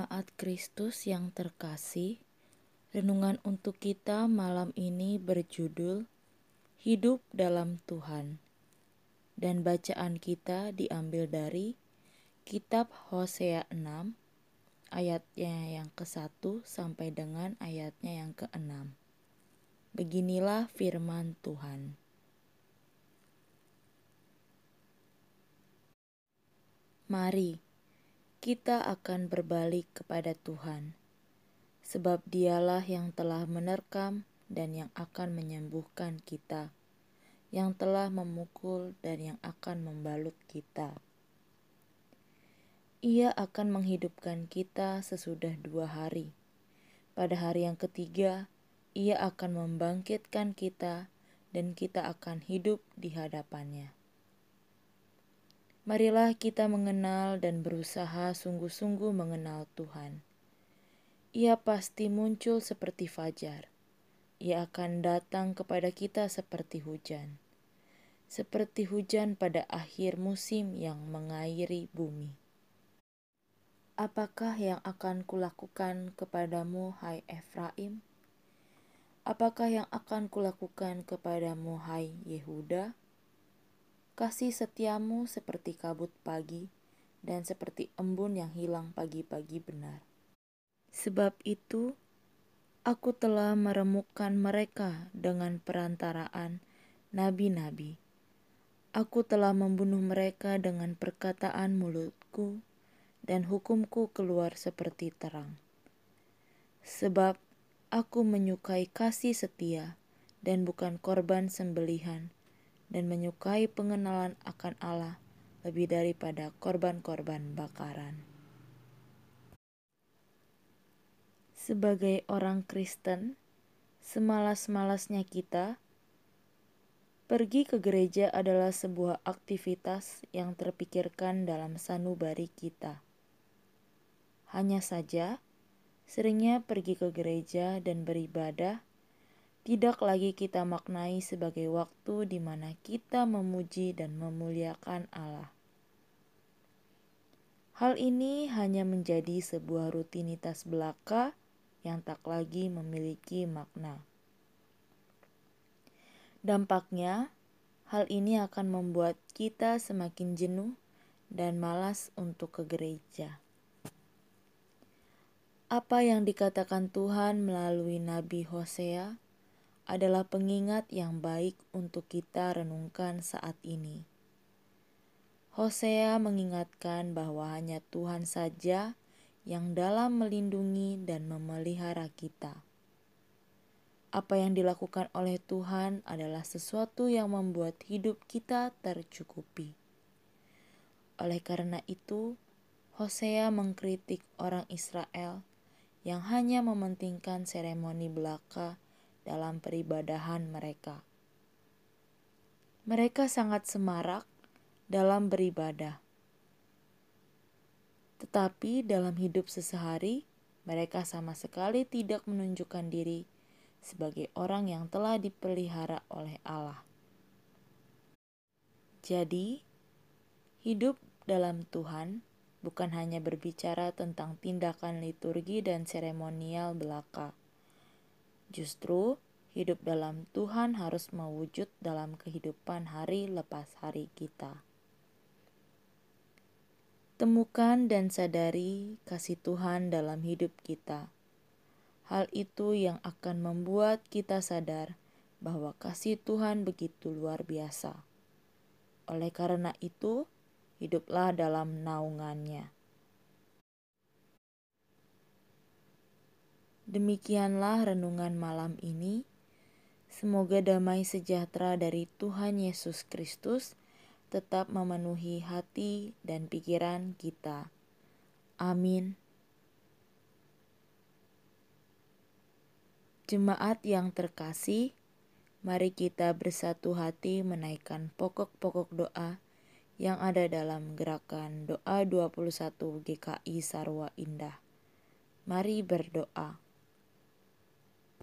Jemaat Kristus yang terkasih, renungan untuk kita malam ini berjudul Hidup dalam Tuhan. Dan bacaan kita diambil dari kitab Hosea 6 ayatnya yang ke-1 sampai dengan ayatnya yang ke-6. Beginilah firman Tuhan. Mari kita akan berbalik kepada Tuhan, sebab Dialah yang telah menerkam dan yang akan menyembuhkan kita, yang telah memukul dan yang akan membalut kita. Ia akan menghidupkan kita sesudah dua hari. Pada hari yang ketiga, Ia akan membangkitkan kita, dan kita akan hidup di hadapannya. Marilah kita mengenal dan berusaha sungguh-sungguh mengenal Tuhan. Ia pasti muncul seperti fajar. Ia akan datang kepada kita seperti hujan, seperti hujan pada akhir musim yang mengairi bumi. Apakah yang akan kulakukan kepadamu, hai Efraim? Apakah yang akan kulakukan kepadamu, hai Yehuda? Kasih setiamu seperti kabut pagi dan seperti embun yang hilang pagi-pagi benar. Sebab itu, aku telah meremukkan mereka dengan perantaraan nabi-nabi. Aku telah membunuh mereka dengan perkataan mulutku, dan hukumku keluar seperti terang. Sebab aku menyukai kasih setia dan bukan korban sembelihan, dan menyukai pengenalan akan Allah lebih daripada korban-korban bakaran. Sebagai orang Kristen, semalas-malasnya kita, pergi ke gereja adalah sebuah aktivitas yang terpikirkan dalam sanubari kita. Hanya saja, seringnya pergi ke gereja dan beribadah tidak lagi kita maknai sebagai waktu di mana kita memuji dan memuliakan Allah. Hal ini hanya menjadi sebuah rutinitas belaka yang tak lagi memiliki makna. Dampaknya, hal ini akan membuat kita semakin jenuh dan malas untuk ke gereja. Apa yang dikatakan Tuhan melalui Nabi Hosea? Adalah pengingat yang baik untuk kita renungkan saat ini. Hosea mengingatkan bahwa hanya Tuhan saja yang dalam melindungi dan memelihara kita. Apa yang dilakukan oleh Tuhan adalah sesuatu yang membuat hidup kita tercukupi. Oleh karena itu, Hosea mengkritik orang Israel yang hanya mementingkan seremoni belaka dalam peribadahan mereka. Mereka sangat semarak dalam beribadah, tetapi dalam hidup sesehari mereka sama sekali tidak menunjukkan diri sebagai orang yang telah dipelihara oleh Allah. Jadi, hidup dalam Tuhan bukan hanya berbicara tentang tindakan liturgi dan seremonial belaka Justru hidup dalam Tuhan harus mewujud dalam kehidupan hari lepas hari kita. Temukan dan sadari kasih Tuhan dalam hidup kita. Hal itu yang akan membuat kita sadar bahwa kasih Tuhan begitu luar biasa. Oleh karena itu, hiduplah dalam naungannya. Demikianlah renungan malam ini. Semoga damai sejahtera dari Tuhan Yesus Kristus tetap memenuhi hati dan pikiran kita. Amin. Jemaat yang terkasih, mari kita bersatu hati menaikkan pokok-pokok doa yang ada dalam gerakan doa 21 GKI Sarwa Indah. Mari berdoa.